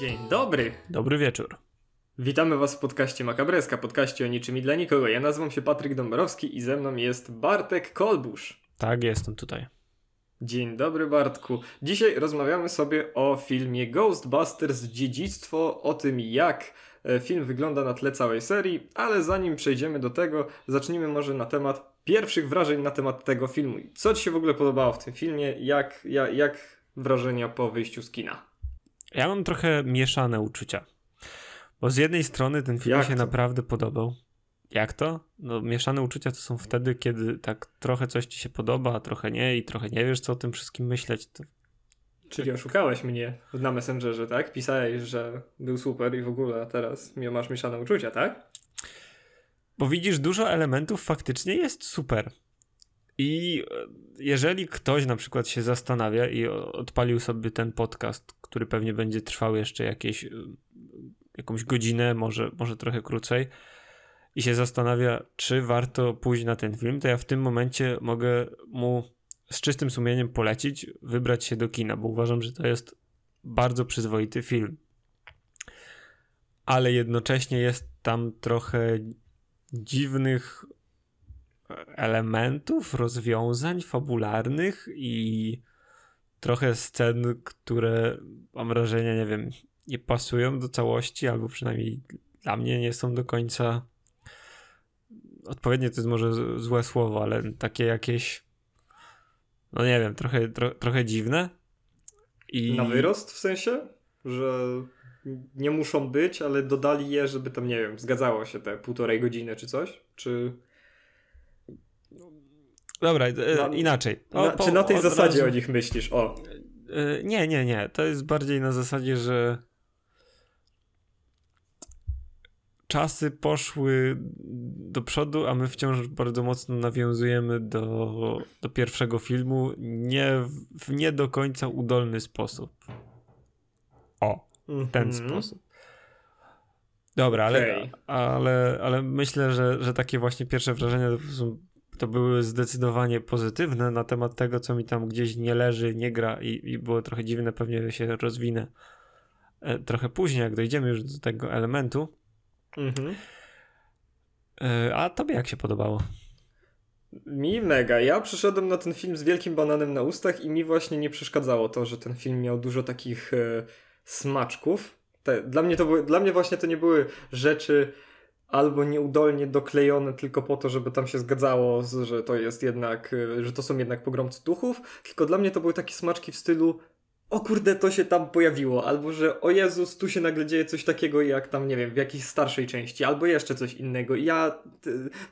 Dzień dobry. Dobry wieczór. Witamy Was w podcaście Makabreska, podcaście o niczym i dla nikogo. Ja nazywam się Patryk Dąbrowski i ze mną jest Bartek Kolbusz. Tak, jestem tutaj. Dzień dobry Bartku. Dzisiaj rozmawiamy sobie o filmie Ghostbusters Dziedzictwo, o tym jak e, film wygląda na tle całej serii, ale zanim przejdziemy do tego, zacznijmy może na temat pierwszych wrażeń na temat tego filmu. Co Ci się w ogóle podobało w tym filmie? Jak, jak, jak wrażenia po wyjściu z kina? Ja mam trochę mieszane uczucia. Bo z jednej strony ten film Jak się to? naprawdę podobał. Jak to? No, mieszane uczucia to są wtedy, kiedy tak trochę coś ci się podoba, a trochę nie i trochę nie wiesz, co o tym wszystkim myśleć. To... Czyli oszukałeś mnie na Messengerze, tak? Pisałeś, że był super i w ogóle, a teraz masz mieszane uczucia, tak? Bo widzisz, dużo elementów faktycznie jest super. I e, jeżeli ktoś na przykład się zastanawia i odpalił sobie ten podcast, który pewnie będzie trwał jeszcze jakieś, e, jakąś godzinę, może, może trochę krócej, i się zastanawia, czy warto pójść na ten film, to ja w tym momencie mogę mu z czystym sumieniem polecić, wybrać się do kina, bo uważam, że to jest bardzo przyzwoity film. Ale jednocześnie jest tam trochę dziwnych elementów, rozwiązań fabularnych i trochę scen, które mam wrażenie, nie wiem, nie pasują do całości, albo przynajmniej dla mnie nie są do końca odpowiednie to jest może złe słowo, ale takie jakieś no nie wiem, trochę, tro, trochę dziwne. I Na wyrost w sensie, że nie muszą być, ale dodali je, żeby tam, nie wiem, zgadzało się te półtorej godziny czy coś? Czy Dobra, e, Na- inaczej. na, po- czy na tej zasadzie razu- o nich myślisz? O, E, Nie, nie, nie. To jest bardziej na zasadzie, że czasy poszły do przodu, a my wciąż bardzo mocno nawiązujemy do, do pierwszego filmu, nie w, nie do końca udolny sposób. O, w ten Mhm. sposób. Dobra, ale, Okej. ale, ale myślę, że, że takie właśnie pierwsze wrażenia to, są, to były zdecydowanie pozytywne na temat tego, co mi tam gdzieś nie leży, nie gra i, i było trochę dziwne, pewnie się rozwinę e, trochę później, jak dojdziemy już do tego elementu. Mhm. E, A tobie jak się podobało? Mi mega. Ja przyszedłem na ten film z wielkim bananem na ustach i mi właśnie nie przeszkadzało to, że ten film miał dużo takich e, smaczków. Te, dla, mnie to były, dla mnie właśnie to nie były rzeczy albo nieudolnie doklejone tylko po to, żeby tam się zgadzało, że to jest jednak, e, że to są jednak pogromcy duchów, tylko dla mnie to były takie smaczki w stylu o kurde, to się tam pojawiło, albo że o Jezus, tu się nagle dzieje coś takiego jak tam, nie wiem, w jakiejś starszej części, albo jeszcze coś innego. I ja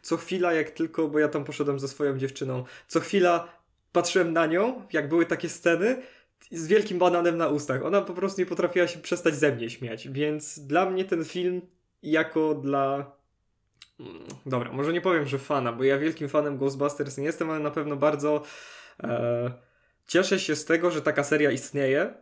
co chwila, jak tylko, bo ja tam poszedłem ze swoją dziewczyną, co chwila patrzyłem na nią, jak były takie sceny, z wielkim bananem na ustach. Ona po prostu nie potrafiła się przestać ze mnie śmiać, więc dla mnie ten film jako dla... Mm, Dobra, może nie powiem, że fana, bo ja wielkim fanem Ghostbusters nie jestem, ale na pewno bardzo e, cieszę się z tego, że taka seria istnieje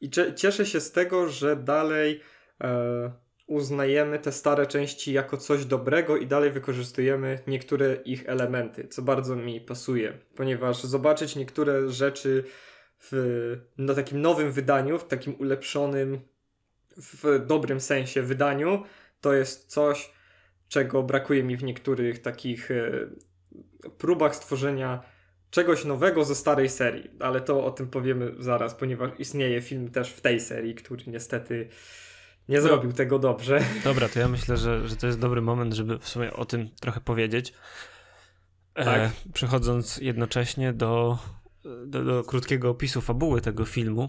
i cie, cieszę się z tego, że dalej e, uznajemy te stare części jako coś dobrego i dalej wykorzystujemy niektóre ich elementy, co bardzo mi pasuje, ponieważ zobaczyć niektóre rzeczy w, na takim nowym wydaniu, w takim ulepszonym, w dobrym sensie wydaniu, to jest coś, czego brakuje mi w niektórych takich e, próbach stworzenia czegoś nowego ze starej serii, ale to o tym powiemy zaraz, ponieważ istnieje film też w tej serii, który niestety nie zrobił tego dobrze. Dobra, to ja myślę, że, że to jest dobry moment, żeby w sumie o tym trochę powiedzieć. E, Tak. przechodząc jednocześnie do, do, do krótkiego opisu fabuły tego filmu.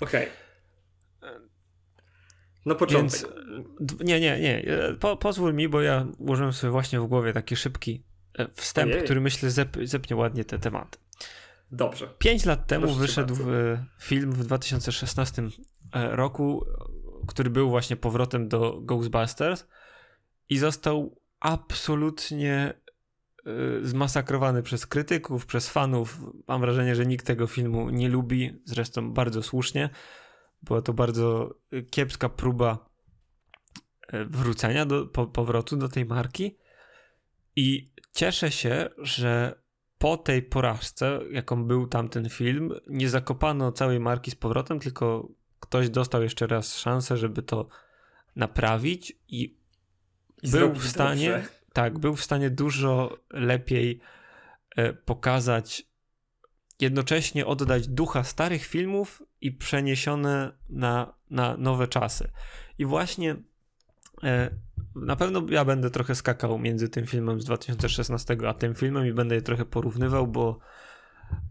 Okej. Na początek. Więc d- nie, nie, nie. e, Po, pozwól mi, bo ja ułożyłem sobie właśnie w głowie taki szybki e, wstęp, Ojej. który myślę zep, zepnie ładnie te tematy. Dobrze. Pięć lat temu Proszę wyszedł e, film w 2016 e, roku, który był właśnie powrotem do Ghostbusters i został absolutnie e, zmasakrowany przez krytyków, przez fanów. Mam wrażenie, że nikt tego filmu nie lubi, zresztą bardzo słusznie. Była to bardzo e, kiepska próba e, wrócenia, do, po, powrotu do tej marki. I cieszę się, że po tej porażce, jaką był tamten film, nie zakopano całej marki z powrotem, tylko ktoś dostał jeszcze raz szansę, żeby to naprawić i, I był w stanie, dobrze. tak, był w stanie dużo lepiej e, pokazać, jednocześnie oddać ducha starych filmów i przeniesione na, na nowe czasy. I właśnie e, na pewno ja będę trochę skakał między tym filmem z 2016 a tym filmem i będę je trochę porównywał, bo,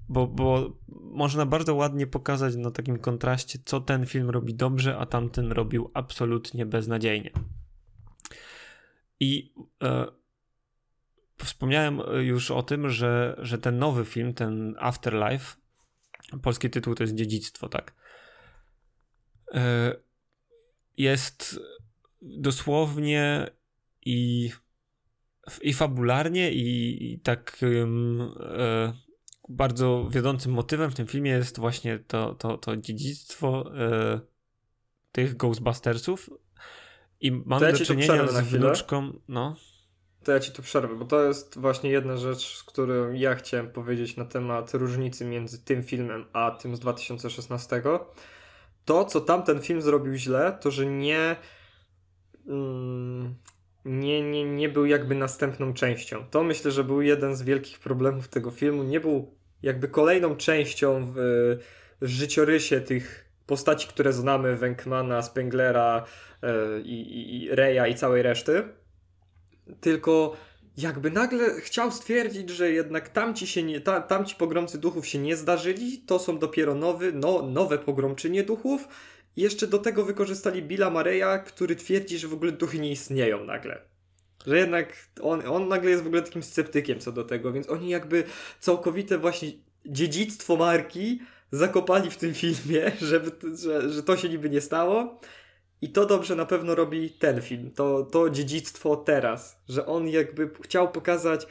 bo, bo można bardzo ładnie pokazać na takim kontraście, co ten film robi dobrze, a tamten robił absolutnie beznadziejnie. I e, wspomniałem już o tym, że, że ten nowy film, ten Afterlife, polski tytuł to jest Dziedzictwo, tak? E, jest dosłownie i, i fabularnie, i, i tak e, bardzo wiodącym motywem w tym filmie jest właśnie to, to, to dziedzictwo e, tych Ghostbustersów. I mamy ja do czynienia z wnuczką. No. To ja ci tu przerwę, bo to jest właśnie jedna rzecz, którą ja chciałem powiedzieć na temat różnicy między tym filmem a tym z 2016. To, co tamten film zrobił źle, to że nie Mm, nie, nie, nie był jakby następną częścią. To myślę, że był jeden z wielkich problemów tego filmu. Nie był jakby kolejną częścią w, w życiorysie tych postaci, które znamy, Wenkmana, Spenglera yy, i, i Reya i całej reszty. Tylko jakby nagle chciał stwierdzić, że jednak tamci się nie, ta, tamci pogromcy duchów się nie zdarzyli, to są dopiero nowy, no, nowe pogromczynie duchów jeszcze do tego wykorzystali Billa Mareya, który twierdzi, że w ogóle duchy nie istnieją nagle. Że jednak on, on nagle jest w ogóle takim sceptykiem co do tego, więc oni jakby całkowite właśnie dziedzictwo marki zakopali w tym filmie, żeby, że, że to się niby nie stało. I to dobrze na pewno robi ten film, to, to dziedzictwo teraz, że on jakby chciał pokazać,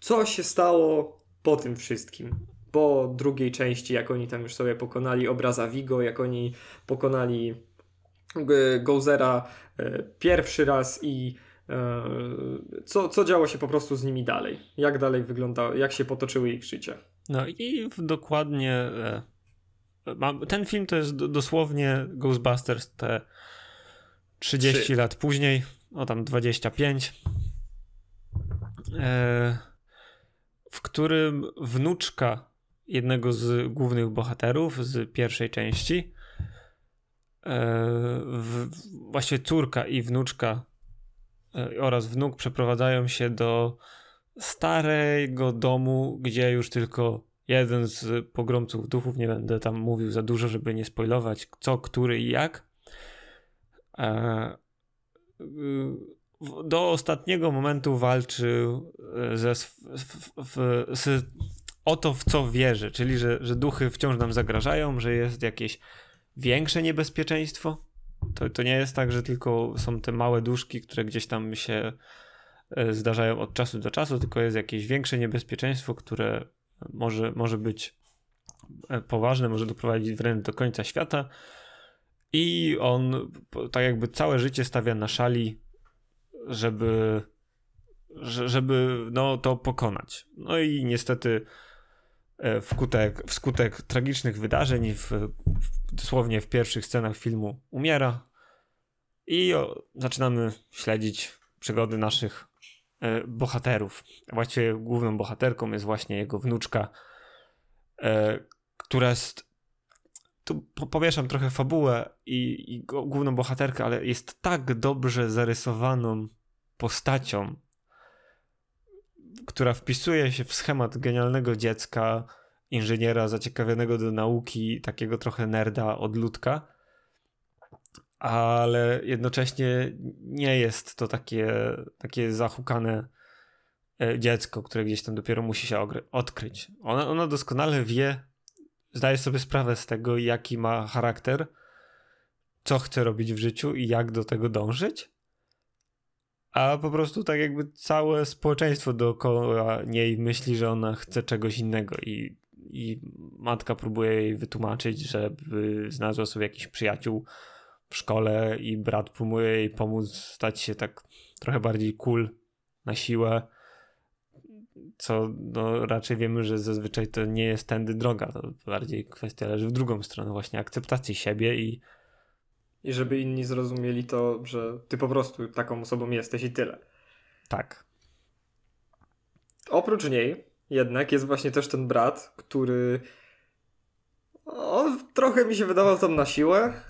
co się stało po tym wszystkim po drugiej części, jak oni tam już sobie pokonali obraza Vigo, jak oni pokonali e, Gozera e, pierwszy raz i e, co, co działo się po prostu z nimi dalej, jak dalej wyglądało, jak się potoczyły ich życie. No i dokładnie ten film to jest dosłownie Ghostbusters te 30 3. lat później, o tam 25, w którym wnuczka jednego z głównych bohaterów z pierwszej części. E, w, właściwie córka i wnuczka e, oraz wnuk przeprowadzają się do starego domu, gdzie już tylko jeden z pogromców duchów, nie będę tam mówił za dużo, żeby nie spoilować co, który i jak. E, do ostatniego momentu walczył ze, w, w, z o to, w co wierzy, czyli że, że duchy wciąż nam zagrażają, że jest jakieś większe niebezpieczeństwo. To, to nie jest tak, że tylko są te małe duszki, które gdzieś tam się e, zdarzają od czasu do czasu, tylko jest jakieś większe niebezpieczeństwo, które może, może być e, poważne, może doprowadzić wręcz do końca świata. I on tak jakby całe życie stawia na szali, żeby, żeby no, to pokonać. No i niestety E, wskutek, wskutek tragicznych wydarzeń, w, w, dosłownie w pierwszych scenach filmu umiera i o, zaczynamy śledzić przygody naszych e, bohaterów. Właściwie główną bohaterką jest właśnie jego wnuczka, e, która jest tu powieszam trochę fabułę i, i główną bohaterkę, ale jest tak dobrze zarysowaną postacią, która wpisuje się w schemat genialnego dziecka, inżyniera zaciekawionego do nauki, takiego trochę nerda, odludka, ale jednocześnie nie jest to takie, takie zahukane e, dziecko, które gdzieś tam dopiero musi się odkryć. Ona, ona doskonale wie, zdaje sobie sprawę z tego, jaki ma charakter, co chce robić w życiu i jak do tego dążyć a po prostu tak jakby całe społeczeństwo dookoła niej myśli, że ona chce czegoś innego i, i matka próbuje jej wytłumaczyć, żeby znalazła sobie jakiś przyjaciół w szkole i brat próbuje jej pomóc stać się tak trochę bardziej cool na siłę. Co no, raczej wiemy, że zazwyczaj to nie jest tędy droga. To bardziej kwestia leży w drugą stronę, właśnie akceptacji siebie i. I żeby inni zrozumieli to, że ty po prostu taką osobą jesteś i tyle. Tak. Oprócz niej jednak jest właśnie też ten brat, który. On trochę mi się wydawał tam na siłę.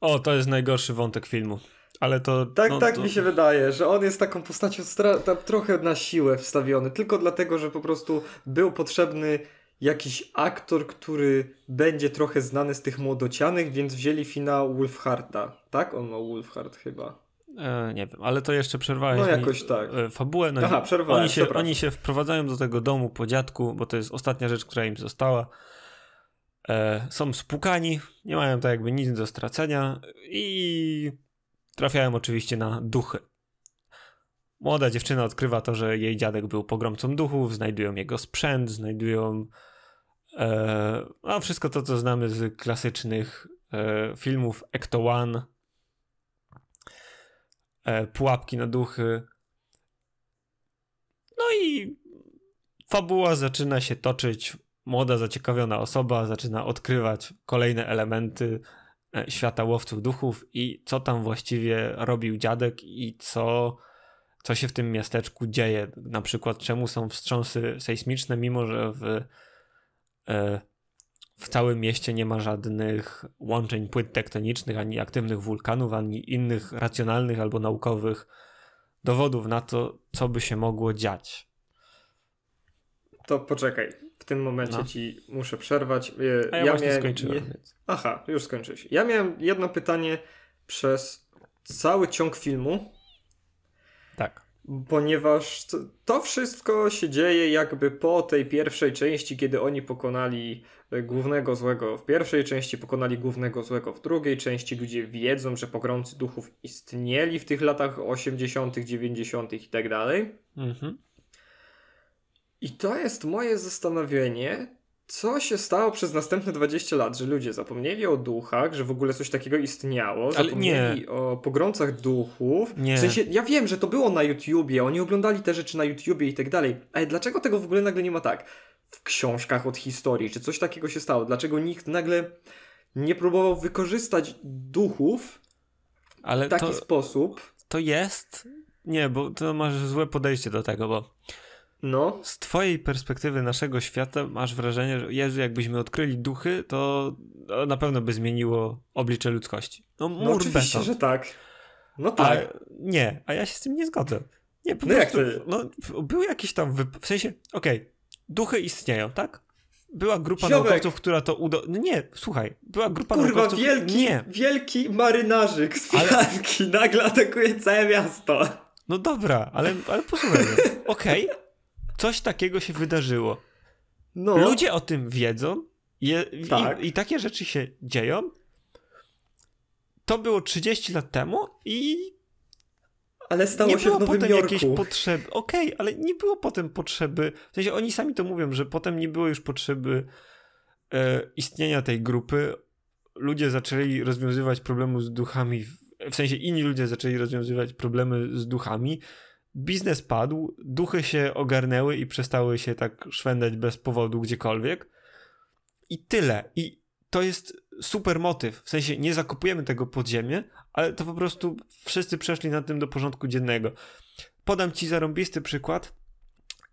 O, to jest najgorszy wątek filmu. Ale to. Tak, no, tak to... mi się wydaje, że on jest taką postacią stra- trochę na siłę wstawiony, tylko dlatego, że po prostu był potrzebny jakiś aktor, który będzie trochę znany z tych młodocianych, więc wzięli finał Wolfharda. Tak? On ma Wolfhard chyba. E, nie wiem, ale to jeszcze przerwałeś No jakoś mi, tak. E, fabułę. No, Aha, przerwałem, oni się, oni się wprowadzają do tego domu po dziadku, bo to jest ostatnia rzecz, która im została. E, są spukani, nie mają tak jakby nic do stracenia i trafiają oczywiście na duchy. Młoda dziewczyna odkrywa to, że jej dziadek był pogromcą duchów, znajdują jego sprzęt, znajdują e, no wszystko to, co znamy z klasycznych e, filmów Ecto One, e, pułapki na duchy. No i fabuła zaczyna się toczyć. Młoda, zaciekawiona osoba zaczyna odkrywać kolejne elementy świata łowców duchów i co tam właściwie robił dziadek i co, co się w tym miasteczku dzieje. Na przykład, czemu są wstrząsy sejsmiczne, mimo że w, e, w całym mieście nie ma żadnych łączeń płyt tektonicznych, ani aktywnych wulkanów, ani innych racjonalnych albo naukowych dowodów na to, co by się mogło dziać. To poczekaj, tym momencie no. ci muszę przerwać. A ja, ja właśnie miałem... skończyłem. Więc... Aha, już skończyłeś. Ja miałem jedno pytanie przez cały ciąg filmu. Tak. Ponieważ to wszystko się dzieje jakby po tej pierwszej części, kiedy oni pokonali e, głównego złego w pierwszej części, pokonali głównego złego w drugiej części. Ludzie wiedzą, że pogromcy duchów istnieli w tych latach 80., 90. i tak dalej. Mhm. I to jest moje zastanowienie, co się stało przez następne 20 lat, że ludzie zapomnieli o duchach, że w ogóle coś takiego istniało, zapomnieli nie. o pogromcach duchów. Nie. W sensie, ja wiem, że to było na YouTubie, oni oglądali te rzeczy na YouTubie i tak dalej, ale dlaczego tego w ogóle nagle nie ma tak? W książkach od historii, czy coś takiego się stało? Dlaczego nikt nagle nie próbował wykorzystać duchów ale w taki to, sposób? To jest... Nie, bo to masz złe podejście do tego, bo no. Z twojej perspektywy naszego świata masz wrażenie, że Jezu, jakbyśmy odkryli duchy, to na pewno by zmieniło oblicze ludzkości. No, mur no oczywiście, beton. że tak. No tak. A, nie, a ja się z tym nie zgodzę. Nie, po no prostu, jak to? no, był jakiś tam, w sensie, okej, okay, duchy istnieją, tak? Była grupa Ziomek. naukowców, która to udo... No nie, słuchaj, była grupa Kurwa, naukowców... wielki, nie. wielki marynarzyk z Filanki ale... nagle atakuje całe miasto. No dobra, ale, ale posłuchaj, okej, okay coś takiego się wydarzyło. No. Ludzie o tym wiedzą je, tak. i, i, takie rzeczy się dzieją. To było 30 lat temu i. Ale stało nie się było w Nowym potem Jorku. jakiejś potrzeby. Okej, okay, ale nie było potem potrzeby. W sensie oni sami to mówią, że potem nie było już potrzeby e, istnienia tej grupy. Ludzie zaczęli rozwiązywać problemy z duchami. W, w sensie inni ludzie zaczęli rozwiązywać problemy z duchami biznes padł, duchy się ogarnęły i przestały się tak szwendać bez powodu gdziekolwiek. I tyle. I to jest super motyw. W sensie nie zakupujemy tego podziemie, ale to po prostu wszyscy przeszli na tym do porządku dziennego. Podam ci zarąbisty przykład.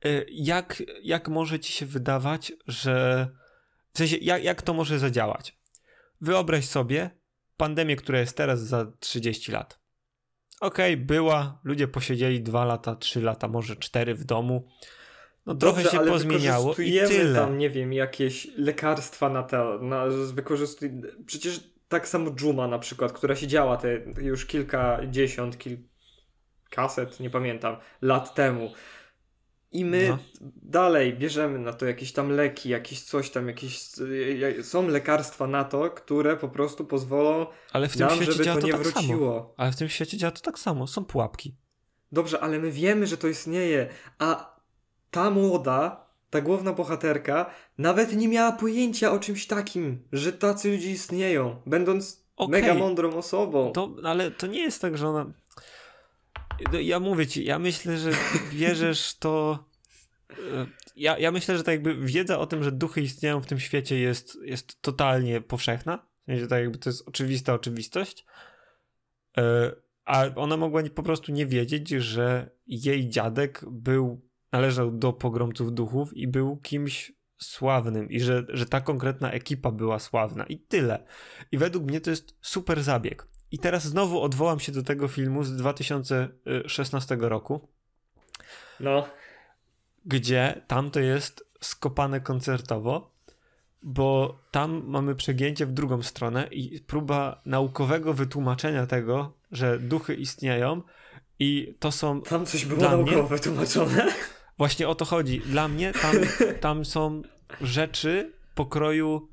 Y, jak, jak może ci się wydawać, że. W sensie, jak, jak to może zadziałać? Wyobraź sobie pandemię, która jest teraz za 30 lat okej, okay, była, ludzie posiedzieli dwa lata, trzy lata, może cztery w domu. No Dobrze, trochę się pozmieniało i tyle. tam, nie wiem, jakieś lekarstwa na to, na, wykorzystuj... Przecież tak samo Juma na przykład, która siedziała te już kilkadziesiąt, kilkaset, nie pamiętam, lat temu. I my no. dalej bierzemy na to jakieś tam leki, jakieś coś tam, jakieś. Są lekarstwa na to, które po prostu pozwolą ale w tym nam, żeby to, to nie tak wróciło. Samo. Ale w tym świecie działa to tak samo, są pułapki. Dobrze, ale my wiemy, że to istnieje, a ta młoda, ta główna bohaterka, nawet nie miała pojęcia o czymś takim, że tacy ludzie istnieją, będąc okay. mega mądrą osobą. To, ale to nie jest tak, że ona no, ja mówię ci, ja myślę, że bierzesz to ja, ja myślę, że tak jakby wiedza o tym, że duchy istnieją w tym świecie jest, jest totalnie powszechna. W sensie tak jakby to jest oczywista oczywistość. E, a ona mogła po prostu nie wiedzieć, że jej dziadek był, należał do pogromców duchów i był kimś sławnym i że, że ta konkretna ekipa była sławna i tyle. I według mnie to jest super zabieg. I teraz znowu odwołam się do tego filmu z 2016 roku. No. Gdzie tam to jest skopane koncertowo, bo tam mamy przegięcie w drugą stronę i próba naukowego wytłumaczenia tego, że duchy istnieją i to są. Tam coś było naukowo mnie, wytłumaczone. Właśnie o to chodzi. Dla mnie tam, tam są rzeczy pokroju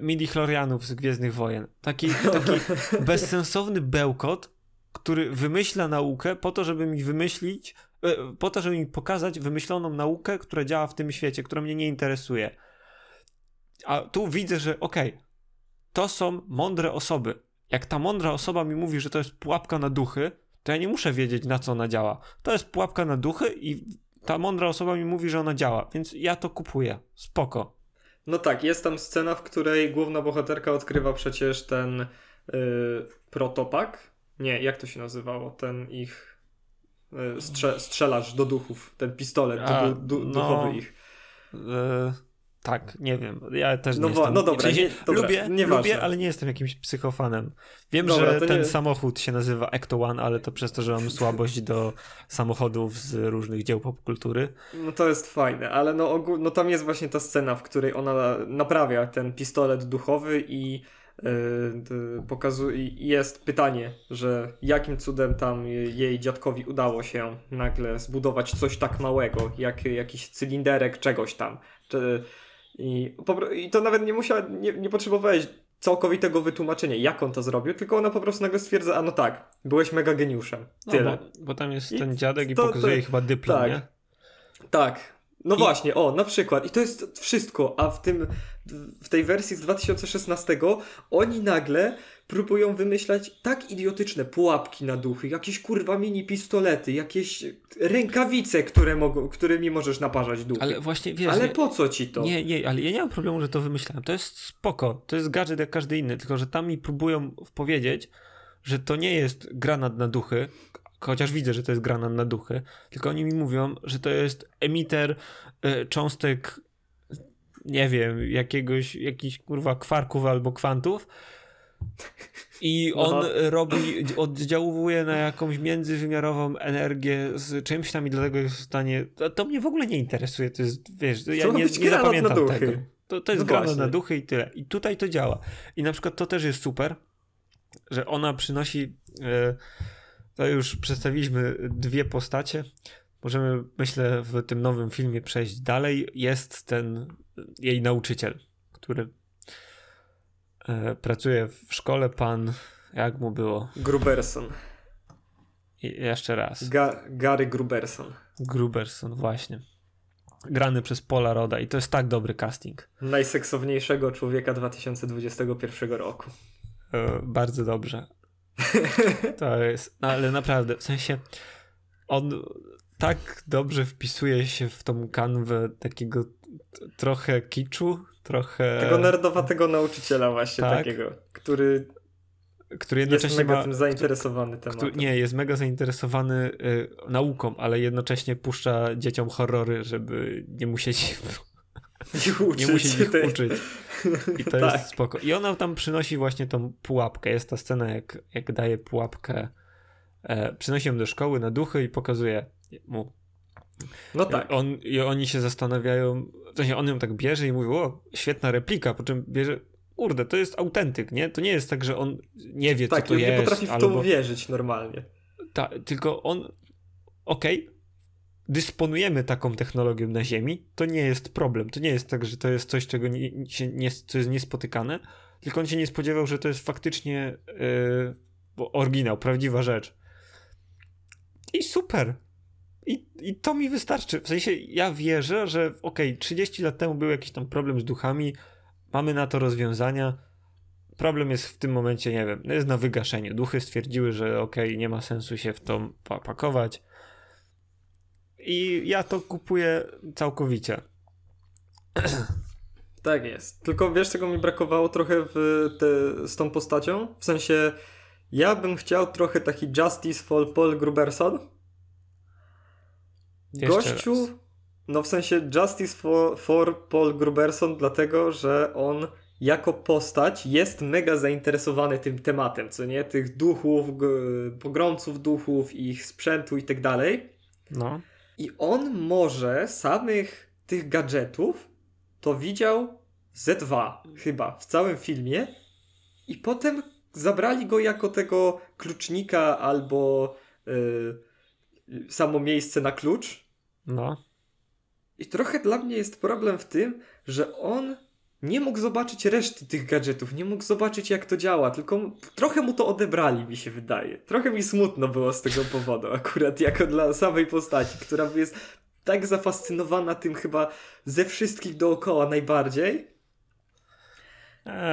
midi-chlorianów z Gwiezdnych Wojen. Taki, taki bezsensowny bełkot, który wymyśla naukę po to, żeby mi wymyślić, e, po to, żeby mi pokazać wymyśloną naukę, która działa w tym świecie, która mnie nie interesuje. A tu widzę, że okej, okay, to są mądre osoby. Jak ta mądra osoba mi mówi, że to jest pułapka na duchy, to ja nie muszę wiedzieć, na co ona działa. To jest pułapka na duchy i ta mądra osoba mi mówi, że ona działa, więc ja to kupuję. Spoko. No tak, jest tam scena, w której główna bohaterka odkrywa przecież ten yy, protopak. Nie, jak to się nazywało? Ten ich yy, strze strzelacz do duchów, ten pistolet A, du du no, duchowy ich. Yy tak, nie wiem. Ja też no nie jestem. No dobra, nie, dobra lubię, lubię, ale nie jestem jakimś psychofanem. Wiem, dobra, że ten nie... samochód się nazywa Ecto One, ale to przez to, że mam słabość do samochodów z różnych dzieł popkultury. No to jest fajne, ale no, ogól, no tam jest właśnie ta scena, w której ona naprawia ten pistolet duchowy i yy, pokazuje, jest pytanie, że jakim cudem tam jej dziadkowi udało się nagle zbudować coś tak małego, jak jakiś cylinderek czegoś tam. Czy, i, I to nawet nie musiała, nie, nie potrzebowałeś całkowitego wytłumaczenia, jak on to zrobił, tylko ona po prostu nagle stwierdza, a no tak, byłeś mega geniuszem. Tyle. No, bo, bo, tam jest I ten dziadek i to, pokazuje to, chyba dyplom, tak, nie? Tak. No I... właśnie, o, na przykład. I to jest wszystko, a w tym, w tej wersji z 2016 oni nagle próbują wymyślać tak idiotyczne pułapki na duchy, jakieś kurwa mini pistolety, jakieś rękawice, które mogą, którymi możesz naparzać duchy. Ale właśnie wiesz. Ale po co ci to? Nie, nie, ale ja nie mam problemu, że to wymyślałem. To jest spoko. To jest gadżet jak każdy inny, tylko że tam mi próbują powiedzieć, że to nie jest granat na duchy, chociaż widzę, że to jest granat na duchy, tylko oni mi mówią, że to jest emiter y, cząstek nie wiem, jakiegoś, jakichś kurwa kwarków albo kwantów, i on Aha. robi, oddziałuje na jakąś międzywymiarową energię z czymś tam i dlatego jest w stanie. To, to mnie w ogóle nie interesuje. To jest, wiesz, ja nie, nie zapamiętam tego. To, to jest no granat na duchy i tyle. I tutaj to działa. I na przykład to też jest super, że ona przynosi. E, to już przedstawiliśmy dwie postacie. Możemy, myślę, w tym nowym filmie przejść dalej. Jest ten jej nauczyciel, który E, pracuje w szkole pan, jak mu było? Gruberson. I jeszcze raz. Ga Gary Gruberson. Gruberson, właśnie. Grany przez Paula Roda i to jest tak dobry casting. Najseksowniejszego człowieka 2021 roku. E, bardzo dobrze. To jest, no, ale naprawdę, w sensie on tak dobrze wpisuje się w tą kanwę takiego trochę kiczu, trochę... Tego nerdowatego nauczyciela właśnie tak? takiego, który który jednocześnie jest mega ma, tym zainteresowany tematem. Nie, jest mega zainteresowany y, nauką, ale jednocześnie puszcza dzieciom horrory, żeby nie musieć nie musieć ich uczyć. I to tak. jest spoko. I ona tam przynosi właśnie tą pułapkę. Jest ta scena, jak, jak daje pułapkę, e, przynosi ją do szkoły na duchy i pokazuje mu no tak. I, on, I oni się zastanawiają, w sensie on ją tak bierze i mówi, o, świetna replika, po czym bierze, kurde, to jest autentyk, nie? To nie jest tak, że on nie wie, tak, co to jest. Tak, nie potrafi w albo... to uwierzyć normalnie. Tak, tylko on, okej, okay, dysponujemy taką technologią na Ziemi, to nie jest problem. To nie jest tak, że to jest coś, czego nie, się nie, co jest niespotykane, tylko on się nie spodziewał, że to jest faktycznie yy, oryginał, prawdziwa rzecz. I super. I, I to mi wystarczy. W sensie ja wierzę, że okej, okay, 30 lat temu był jakiś tam problem z duchami, mamy na to rozwiązania. Problem jest w tym momencie, nie wiem, jest na wygaszenie. Duchy stwierdziły, że okej, okay, nie ma sensu się w to pakować. I ja to kupuję całkowicie. Tak jest. Tylko wiesz, czego mi brakowało trochę w te, z tą postacią? W sensie, ja bym chciał trochę taki Justice for Paul Gruberson. Gościu, raz. no w sensie Justice for, for Paul Gruberson, dlatego że on jako postać jest mega zainteresowany tym tematem, co nie? Tych duchów, pogromców duchów, ich sprzętu i tak dalej. No. I on może samych tych gadżetów to widział ze dwa chyba w całym filmie i potem zabrali go jako tego klucznika albo yy, samo miejsce na klucz. No. I trochę dla mnie jest problem w tym, że on nie mógł zobaczyć reszty tych gadżetów, nie mógł zobaczyć jak to działa, tylko trochę mu to odebrali, mi się wydaje. Trochę mi smutno było z tego powodu, akurat jako dla samej postaci, która jest tak zafascynowana tym chyba ze wszystkich dookoła najbardziej,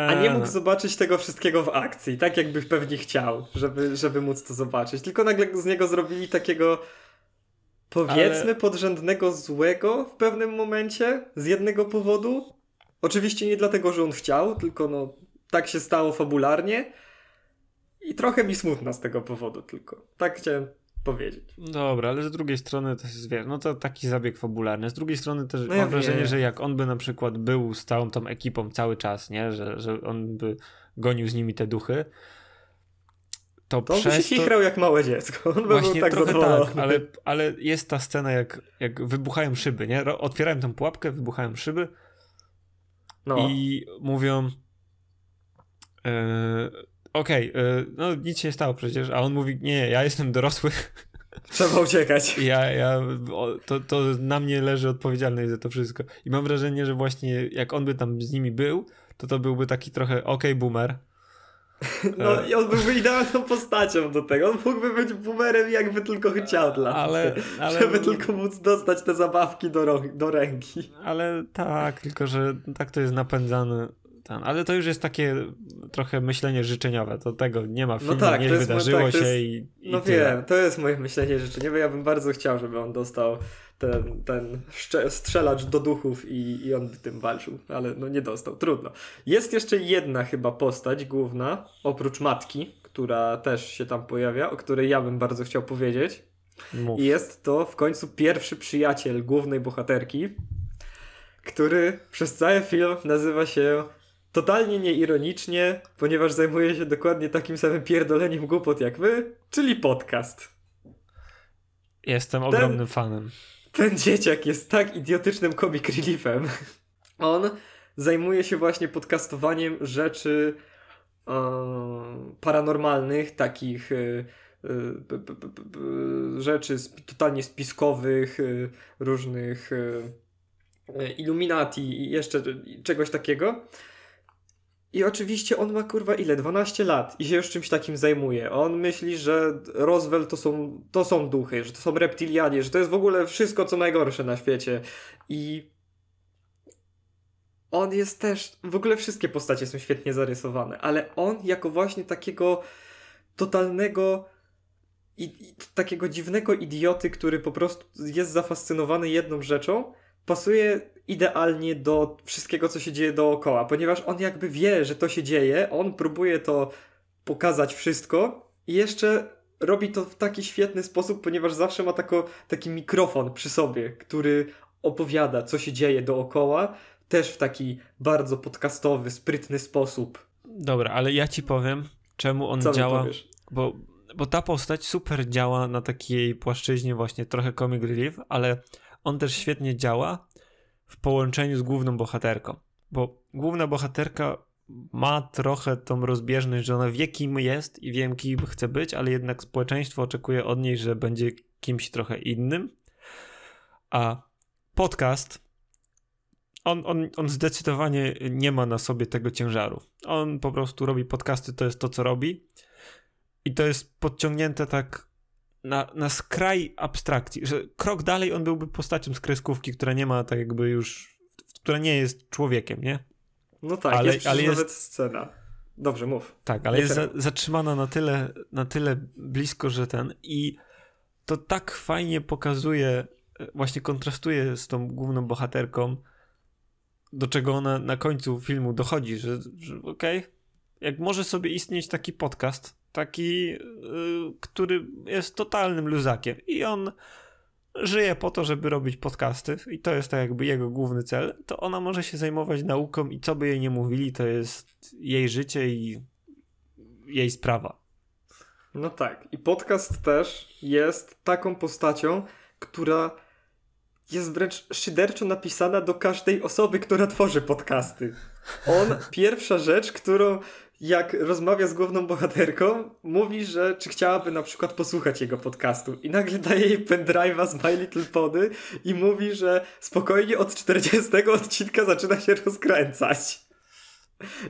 a nie mógł zobaczyć tego wszystkiego w akcji, tak jakby pewnie chciał, żeby, żeby móc to zobaczyć. Tylko nagle z niego zrobili takiego powiedzmy Ale- podrzędnego złego w pewnym momencie z jednego powodu. Oczywiście nie dlatego, że on chciał, tylko no tak się stało fabularnie. I trochę mi smutno z tego powodu tylko. Tak chciałem powiedzieć. Dobra, ale z drugiej strony to jest, wiesz, no to taki zabieg fabularny. Z drugiej strony też No mam ja wrażenie, wiem. że jak on by na przykład był z całą tą ekipą cały czas, nie, że, że on by gonił z nimi te duchy, to, To on by się przez to... chichrał jak małe dziecko. On Właśnie był tak trochę zadowolony. tak, ale, ale jest ta scena, jak, jak wybuchają szyby, nie? Otwierają tą pułapkę, wybuchają szyby No. i mówią e, okej, e, no nic się nie stało przecież, a on mówi, nie, ja jestem dorosły, Trzeba uciekać. ja, ja, to, to na mnie leży odpowiedzialność za to wszystko. I mam wrażenie, że właśnie jak on by tam z nimi był, to to byłby taki trochę okej boomer. No i on byłby idealną postacią do tego. On mógłby być boomerem jakby tylko chciał dla Ale, ale, Żeby tylko móc dostać te zabawki do, do ręki. ale tak, tylko że tak to jest napędzane. Ale to już jest takie trochę myślenie życzeniowe. To tego nie ma w No filmie, tak, nie jest- wydarzyło tak, się jest- i, i No tyle. wiem, to jest moje myślenie życzeniowe. Ja bym bardzo chciał, żeby on dostał ten, ten strzelacz do duchów i, i on by tym walczył, ale no nie dostał. Trudno. Jest jeszcze jedna chyba postać główna, oprócz matki, która też się tam pojawia, o której ja bym bardzo chciał powiedzieć. Mów. I jest to w końcu pierwszy przyjaciel głównej bohaterki, który przez cały film nazywa się totalnie nieironicznie, ponieważ zajmuje się dokładnie takim samym pierdoleniem głupot jak wy, czyli podcast. Jestem ogromnym fanem. Ten dzieciak jest tak idiotycznym comic reliefem. On zajmuje się właśnie podcastowaniem rzeczy e, paranormalnych, takich e, b- b- b- rzeczy sp- totalnie spiskowych, e, różnych e, e, Illuminati i jeszcze czegoś takiego. I oczywiście on ma kurwa ile? 12 lat i się już czymś takim zajmuje. On myśli, że Roswell to są, to są duchy, że to są reptilianie, że to jest w ogóle wszystko co najgorsze na świecie. I on jest też, w ogóle wszystkie postacie są świetnie zarysowane, ale on jako właśnie takiego totalnego i, i takiego dziwnego idioty, który po prostu jest zafascynowany jedną rzeczą, pasuje idealnie do wszystkiego, co się dzieje dookoła, ponieważ on jakby wie, że to się dzieje, on próbuje to pokazać wszystko i jeszcze robi to w taki świetny sposób, ponieważ zawsze ma tako, taki mikrofon przy sobie, który opowiada, co się dzieje dookoła, też w taki bardzo podcastowy, sprytny sposób. Dobra, ale ja ci powiem, czemu on Co działa. Bo, bo ta postać super działa na takiej płaszczyźnie właśnie trochę comic relief, ale on też świetnie działa w połączeniu z główną bohaterką. Bo główna bohaterka ma trochę tą rozbieżność, że ona wie kim jest i wie kim chce być, ale jednak społeczeństwo oczekuje od niej, że będzie kimś trochę innym. A podcast on, on, on zdecydowanie nie ma na sobie tego ciężaru. On po prostu robi podcasty, to jest to, co robi. I to jest podciągnięte tak na, na skraj abstrakcji, że krok dalej on byłby postacią z kreskówki, która nie ma tak jakby już, która nie jest człowiekiem, nie? No tak, Ale- jest ale jest- nawet scena. Dobrze, mów. Tak, ale Nie jest za, zatrzymana na tyle, na tyle blisko, że ten i to tak fajnie pokazuje właśnie kontrastuje z tą główną bohaterką, do czego ona na końcu filmu dochodzi, że, że okej, okay, jak może sobie istnieć taki podcast, taki, yy, który jest totalnym luzakiem i on żyje po to, żeby robić podcasty i to jest tak jakby jego główny cel, to ona może się zajmować nauką i co by jej nie mówili, to jest jej życie i jej sprawa. No tak. I podcast też jest taką postacią, która jest wręcz szyderczo napisana do każdej osoby, która tworzy podcasty. On, pierwsza rzecz, którą jak rozmawia z główną bohaterką, mówi, że czy chciałaby na przykład posłuchać jego podcastu i nagle daje jej pendrive'a z My Little Pony i mówi, że spokojnie od 40 odcinka zaczyna się rozkręcać.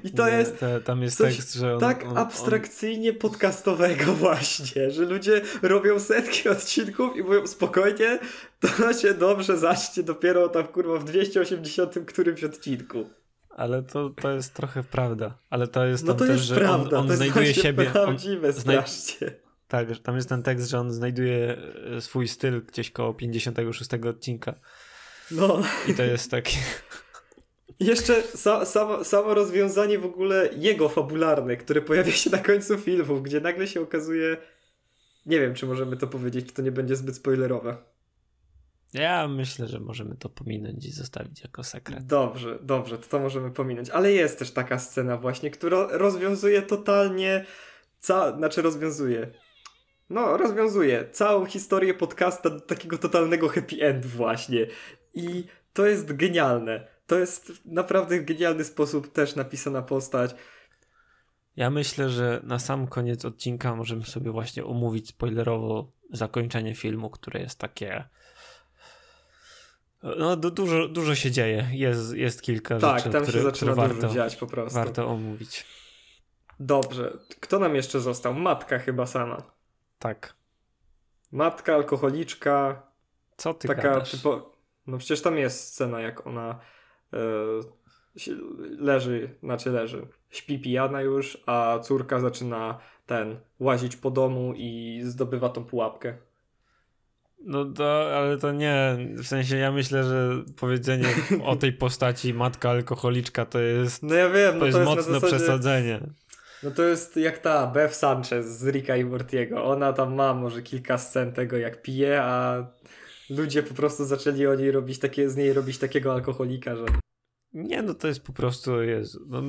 I to Nie, jest. Te, tam jest tekst, że. On, tak on, abstrakcyjnie on... podcastowego, właśnie, że ludzie robią setki odcinków i mówią spokojnie, to się dobrze zacznie dopiero tam kurwa w 280 którymś odcinku. Ale to, to jest trochę prawda. Ale to jest no to też, jest że prawda, on, on to znajduje jest siebie. Prawdziwe, on strasznie. Tak, tam jest ten tekst, że on znajduje e, swój styl gdzieś koło 56 odcinka. No. I to jest takie. Jeszcze sa, samo, samo rozwiązanie w ogóle jego fabularne, które pojawia się na końcu filmu, gdzie nagle się okazuje. Nie wiem, czy możemy to powiedzieć, czy to nie będzie zbyt spoilerowe. Ja myślę, że możemy to pominąć i zostawić jako sekret. Dobrze, dobrze, to to możemy pominąć. Ale jest też taka scena właśnie, która rozwiązuje totalnie, ca... znaczy rozwiązuje, no rozwiązuje całą historię podcasta do takiego totalnego happy end właśnie. I to jest genialne. To jest naprawdę w genialny sposób też napisana postać. Ja myślę, że na sam koniec odcinka możemy sobie właśnie omówić spoilerowo zakończenie filmu, które jest takie no dużo, dużo się dzieje. Jest, jest kilka tak, rzeczy, tam które, się zaczyna które warto, dziać po prostu. Warto omówić. Dobrze. Kto nam jeszcze został? Matka chyba sama. Tak. Matka, alkoholiczka. Co ty taka typo... No przecież tam jest scena, jak ona e, leży, znaczy leży. Śpi pijana już, a córka zaczyna ten, łazić po domu i zdobywa tą pułapkę. No to, ale to nie, w sensie ja myślę, że powiedzenie o tej postaci matka alkoholiczka to jest No ja wiem, to no jest, to jest mocne zasadzie... przesadzenie. No to jest jak ta Bev Sanchez z Ricka i Mortiego. Ona tam ma może kilka scen tego jak pije, a ludzie po prostu zaczęli o niej robić takie, z niej robić takiego alkoholika, że... Nie, no to jest po prostu jest no,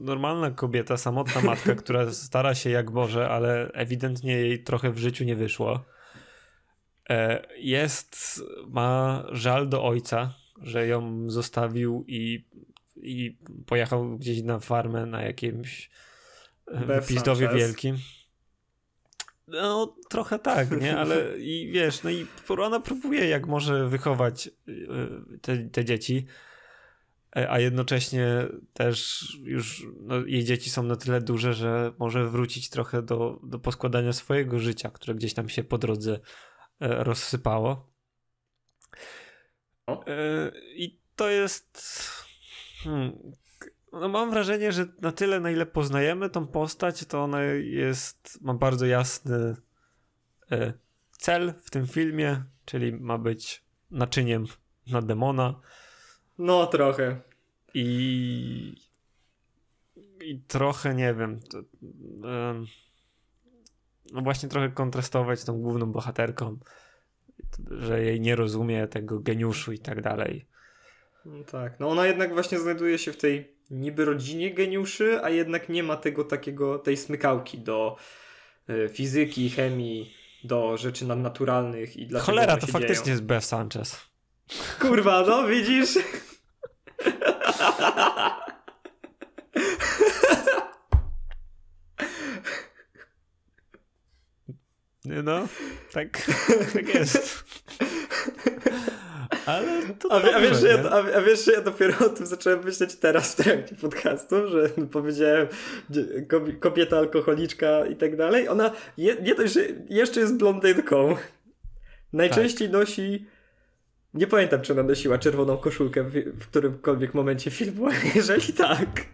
normalna kobieta, samotna matka, która stara się jak Boże, ale ewidentnie jej trochę w życiu nie wyszło. E, jest, ma żal do ojca, że ją zostawił i, i pojechał gdzieś na farmę na jakimś e, wypizdowie wielkim. No, trochę tak, nie? Ale i wiesz, no i ona próbuje jak może wychować e, te, te dzieci, a jednocześnie też już no, jej dzieci są na tyle duże, że może wrócić trochę do, do poskładania swojego życia, które gdzieś tam się po drodze rozsypało. E, I to jest. Hmm, no mam wrażenie, że na tyle, na ile poznajemy tą postać, to ona jest. ma bardzo jasny e, cel w tym filmie, czyli ma być naczyniem na demona. No, trochę. I. I trochę nie wiem. To, no właśnie trochę kontrastować z tą główną bohaterką, że jej nie rozumie tego geniuszu i tak dalej. No tak, no ona jednak właśnie znajduje się w tej niby rodzinie geniuszy, a jednak nie ma tego takiego, tej smykałki do y, fizyki, chemii, do rzeczy nadnaturalnych i dlaczego Cholera, to faktycznie dzieją. jest Beth Sanchez. Kurwa, no widzisz? No, tak, tak jest. Ale to a, dobrze, a, wiesz, że ja, a, a, wiesz, że ja dopiero o tym zacząłem myśleć teraz w trakcie podcastu, że powiedziałem kobieta alkoholiczka i tak dalej. Ona je, nie dość, że jeszcze jest blondynką. Najczęściej tak. nosi nie pamiętam, czy ona nosiła czerwoną koszulkę w, w którymkolwiek momencie filmu, jeżeli tak,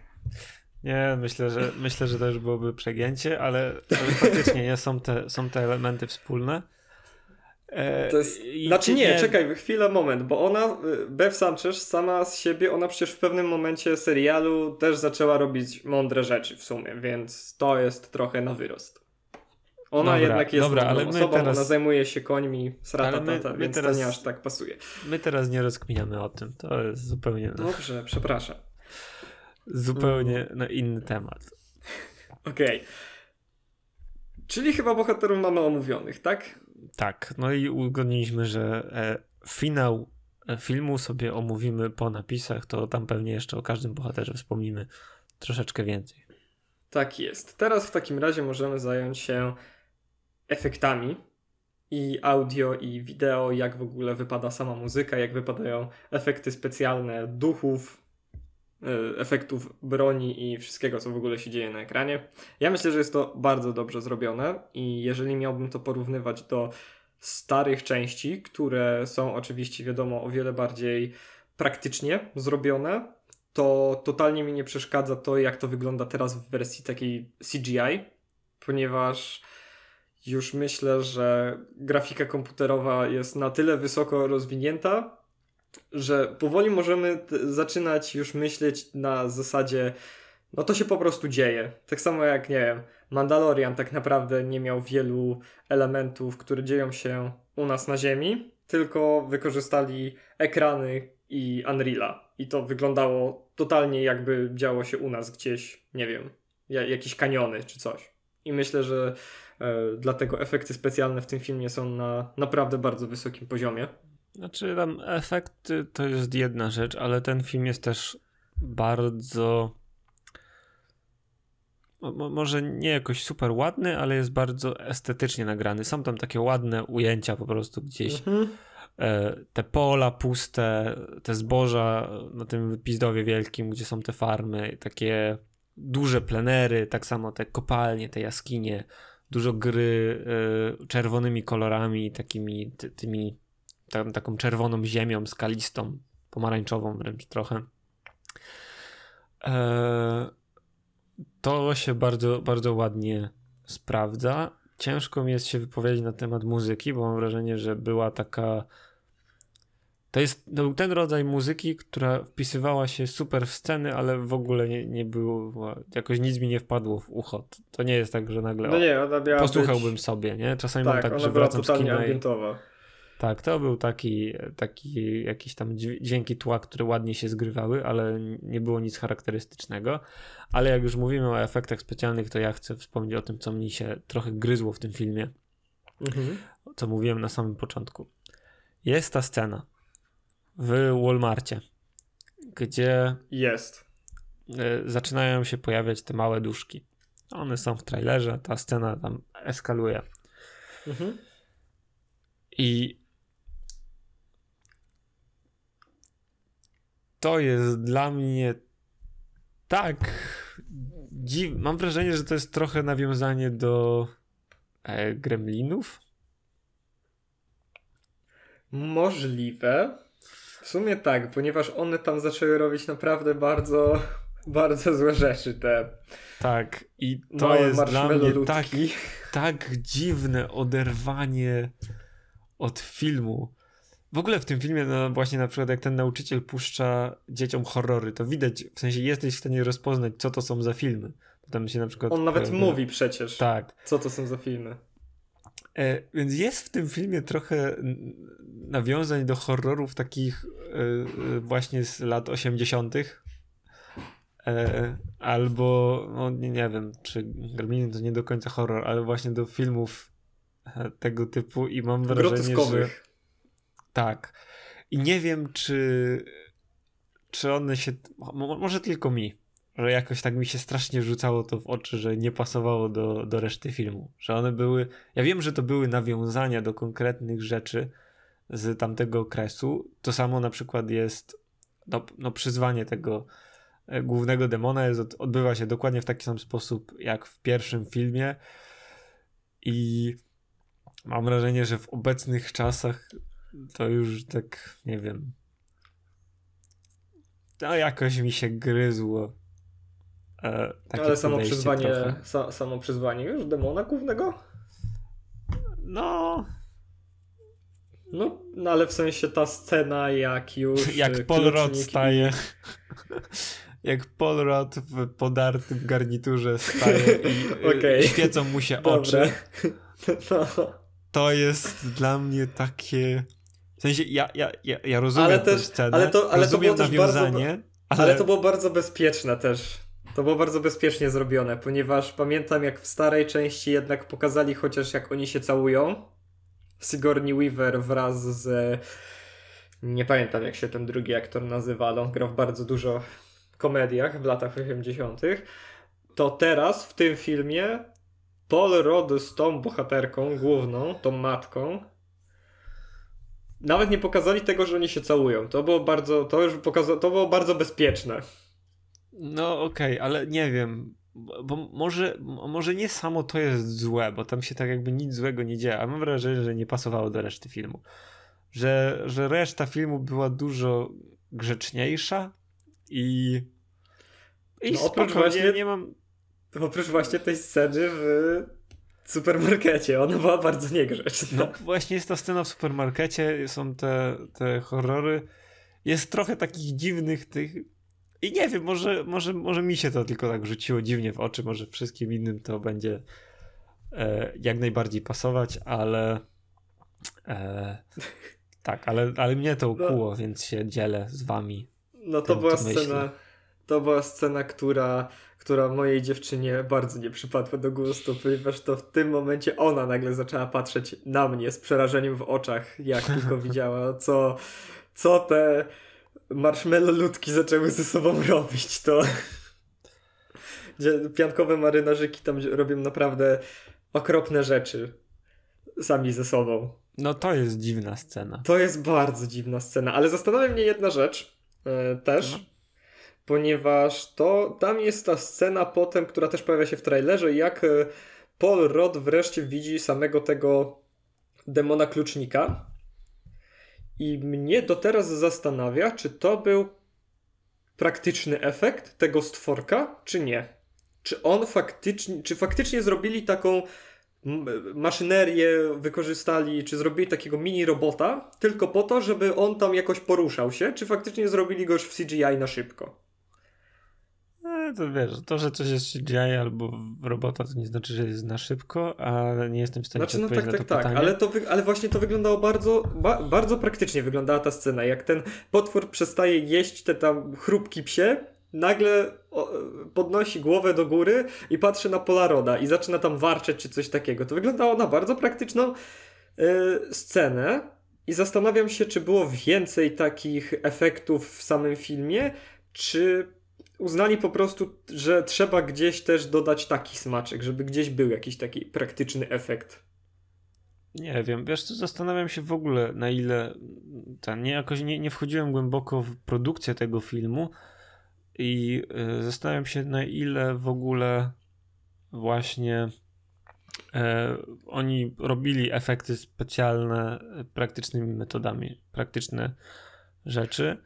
nie, myślę, że myślę, że to już byłoby przegięcie, ale, ale faktycznie nie, są, te, są te elementy wspólne. E, to jest, znaczy nie, nie, czekaj, chwilę, moment, bo ona, y, Bev Sanchez sama z siebie, ona przecież w pewnym momencie serialu też zaczęła robić mądre rzeczy w sumie, więc to jest trochę na wyrost. Ona dobra, jednak jest dobra, ale osobą, teraz... ona zajmuje się końmi, sratatata, my, my więc teraz... to nie aż tak pasuje. My teraz nie rozkminiamy o tym, to jest zupełnie... Dobrze, przepraszam. Zupełnie mm. na inny temat. Okej. Okay. Czyli chyba bohaterów mamy omówionych, tak? Tak, no i uzgodniliśmy, że e, finał e, filmu sobie omówimy po napisach, to tam pewnie jeszcze o każdym bohaterze wspomnimy troszeczkę więcej. Tak jest. Teraz w takim razie możemy zająć się efektami i audio i wideo, jak w ogóle wypada sama muzyka, jak wypadają efekty specjalne duchów, efektów broni i wszystkiego, co w ogóle się dzieje na ekranie. Ja myślę, że jest to bardzo dobrze zrobione i jeżeli miałbym to porównywać do starych części, które są oczywiście, wiadomo, o wiele bardziej praktycznie zrobione, to totalnie mi nie przeszkadza to, jak to wygląda teraz w wersji takiej CGI, ponieważ już myślę, że grafika komputerowa jest na tyle wysoko rozwinięta, że powoli możemy zaczynać już myśleć na zasadzie, no to się po prostu dzieje. Tak samo jak, nie wiem, Mandalorian tak naprawdę nie miał wielu elementów, które dzieją się u nas na Ziemi, tylko wykorzystali ekrany i Unreala. I to wyglądało totalnie jakby działo się u nas gdzieś, nie wiem, jakieś kaniony czy coś. I myślę, że e, dlatego efekty specjalne w tym filmie są na naprawdę bardzo wysokim poziomie. Znaczy, tam efekty to jest jedna rzecz, ale ten film jest też bardzo. może nie jakoś super ładny, ale jest bardzo estetycznie nagrany. Są tam takie ładne ujęcia po prostu gdzieś. Mhm. E, te pola puste, te zboża na tym wypizdowie wielkim, gdzie są te farmy, takie duże plenery, tak samo te kopalnie, te jaskinie, dużo gry y, czerwonymi kolorami, takimi ty, tymi, tam, taką czerwoną ziemią, skalistą, pomarańczową wręcz trochę. E, to się bardzo, bardzo ładnie sprawdza. Ciężko mi jest się wypowiedzieć na temat muzyki, bo mam wrażenie, że była taka to jest to był ten rodzaj muzyki, która wpisywała się super w sceny, ale w ogóle nie, nie było, jakoś nic mi nie wpadło w ucho. To nie jest tak, że nagle no nie, ona miała posłuchałbym być... sobie, nie? Czasami tak, mam tak, że wracam z kina ambientowa. Tak, to był taki, taki jakiś tam dźwięki tła, które ładnie się zgrywały, ale nie było nic charakterystycznego. Ale jak już mówimy o efektach specjalnych, to ja chcę wspomnieć o tym, co mi się trochę gryzło w tym filmie. Mhm. Co mówiłem na samym początku. Jest ta scena, w Walmartie, gdzie jest. E, zaczynają się pojawiać te małe duszki. One są w trailerze, ta scena tam eskaluje. Mhm. I to jest dla mnie tak dziw... Mam wrażenie, że to jest trochę nawiązanie do e, Gremlinów. Możliwe. W sumie tak, ponieważ one tam zaczęły robić naprawdę bardzo, bardzo złe rzeczy te. Tak, i to jest dla mnie tak, tak dziwne oderwanie od filmu. W ogóle w tym filmie, no właśnie na przykład jak ten nauczyciel puszcza dzieciom horrory, to widać, w sensie jesteś w stanie rozpoznać, co to są za filmy. Potem się na przykład... On nawet pojawia... mówi przecież, tak. co to są za filmy. E, więc jest w tym filmie trochę nawiązań do horrorów takich e, e, właśnie z lat 80. E, albo, no nie, nie wiem, czy Gremliny to nie do końca horror, ale właśnie do filmów e, tego typu i mam wrażenie, że tak. I nie wiem, czy czy one się, może tylko mi, że jakoś tak mi się strasznie rzucało to w oczy, że nie pasowało do, do reszty filmu. Że one były. Ja wiem, że to były nawiązania do konkretnych rzeczy z tamtego okresu. To samo na przykład jest. No, no przyzwanie tego e, głównego demona jest, odbywa się dokładnie w taki sam sposób jak w pierwszym filmie. I mam wrażenie, że w obecnych czasach to już tak, nie wiem. To jakoś mi się gryzło E, Ale samo przyzwanie, sa, samo przyzwanie już demona głównego? No. No, no ale w sensie ta scena, jak już. jak Paul Rudd staje. jak Paul Rudd w podartym garniturze staje i okay. świecą mu się Dobre. oczy. No. To jest dla mnie takie. W sensie ja, ja, ja, ja rozumiem ale też, scenę, ale to, ale rozumiem to było nawiązanie, bardzo, ale... ale to było bardzo bezpieczne też. To było bardzo bezpiecznie zrobione, ponieważ pamiętam jak w starej części jednak pokazali chociaż jak oni się całują. Sigourney Weaver wraz z... Nie pamiętam jak się ten drugi aktor nazywa, ale on grał w bardzo dużo komediach w latach 80. To teraz w tym filmie Paul Rudd z tą bohaterką główną, tą matką, nawet nie pokazali tego, że oni się całują. To było bardzo, to już pokaza- to było bardzo bezpieczne. No okej, okay, ale nie wiem, bo może, może nie samo to jest złe, bo tam się tak jakby nic złego nie dzieje, a mam wrażenie, że nie pasowało do reszty filmu. Że, że reszta filmu była dużo grzeczniejsza i i no, oprócz właśnie, nie mam... Oprócz właśnie tej sceny w supermarkecie, ona była bardzo niegrzeczna. No właśnie jest ta scena w supermarkecie, są te, te horrory. Jest trochę takich dziwnych tych i nie wiem, może, może, może mi się to tylko tak rzuciło dziwnie w oczy, może wszystkim innym to będzie e, jak najbardziej pasować, ale e, tak, ale, ale mnie to no. ukuło, no, więc się dzielę z wami. No to była scena, to była scena, która, która mojej dziewczynie bardzo nie przypadła do gustu, ponieważ to w tym momencie ona nagle zaczęła patrzeć na mnie z przerażeniem w oczach, jak tylko widziała, co, co te marshmallow ludki zaczęły ze sobą robić, to piankowe marynarzyki tam robią naprawdę okropne rzeczy sami ze sobą. No to jest dziwna scena. To jest bardzo dziwna scena, ale zastanawia mnie jedna rzecz e, też, no. Ponieważ to tam jest ta scena potem, która też pojawia się w trailerze, jak e, Paul Rod wreszcie widzi samego tego demona klucznika i mnie do teraz zastanawia, czy to był praktyczny efekt tego stworka, czy nie. Czy on faktycznie, czy faktycznie zrobili taką maszynerię, wykorzystali, czy zrobili takiego mini robota, tylko po to, żeby on tam jakoś poruszał się, czy faktycznie zrobili go już w CGI na szybko. No, to wiesz, to, że coś jest CGI albo robota, to nie znaczy, że jest na szybko, ale nie jestem w stanie znaczy, no tak, tak, tak, ale, to ale właśnie to wyglądało bardzo, ba, bardzo praktycznie wyglądała ta scena. Jak ten potwór przestaje jeść te tam chrupki psie, nagle podnosi głowę do góry i patrzy na Polaroda i zaczyna tam warczeć czy coś takiego. To wyglądało na bardzo praktyczną yy, scenę i zastanawiam się, czy było więcej takich efektów w samym filmie, czy uznali po prostu, że trzeba gdzieś też dodać taki smaczek, żeby gdzieś był jakiś taki praktyczny efekt. Nie wiem, wiesz zastanawiam się w ogóle na ile ten, nie, jakoś nie, nie wchodziłem głęboko w produkcję tego filmu i y, zastanawiam się na ile w ogóle właśnie y, oni robili efekty specjalne praktycznymi metodami, praktyczne rzeczy.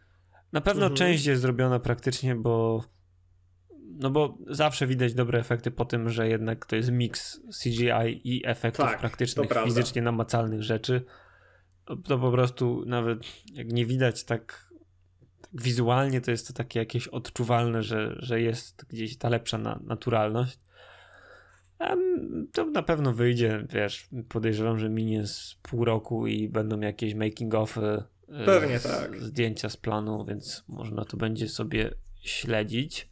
Na pewno mhm. część jest zrobiona praktycznie, bo no bo zawsze widać dobre efekty po tym, że jednak to jest miks CGI i efektów tak, praktycznych, fizycznie namacalnych rzeczy. To po prostu nawet jak nie widać tak, tak, wizualnie, to jest to takie jakieś odczuwalne, że, że jest gdzieś ta lepsza na, naturalność. To na pewno wyjdzie, wiesz, podejrzewam, że minie z pół roku i będą jakieś making ofy Pewnie z, tak. zdjęcia z planu, więc można to będzie sobie śledzić.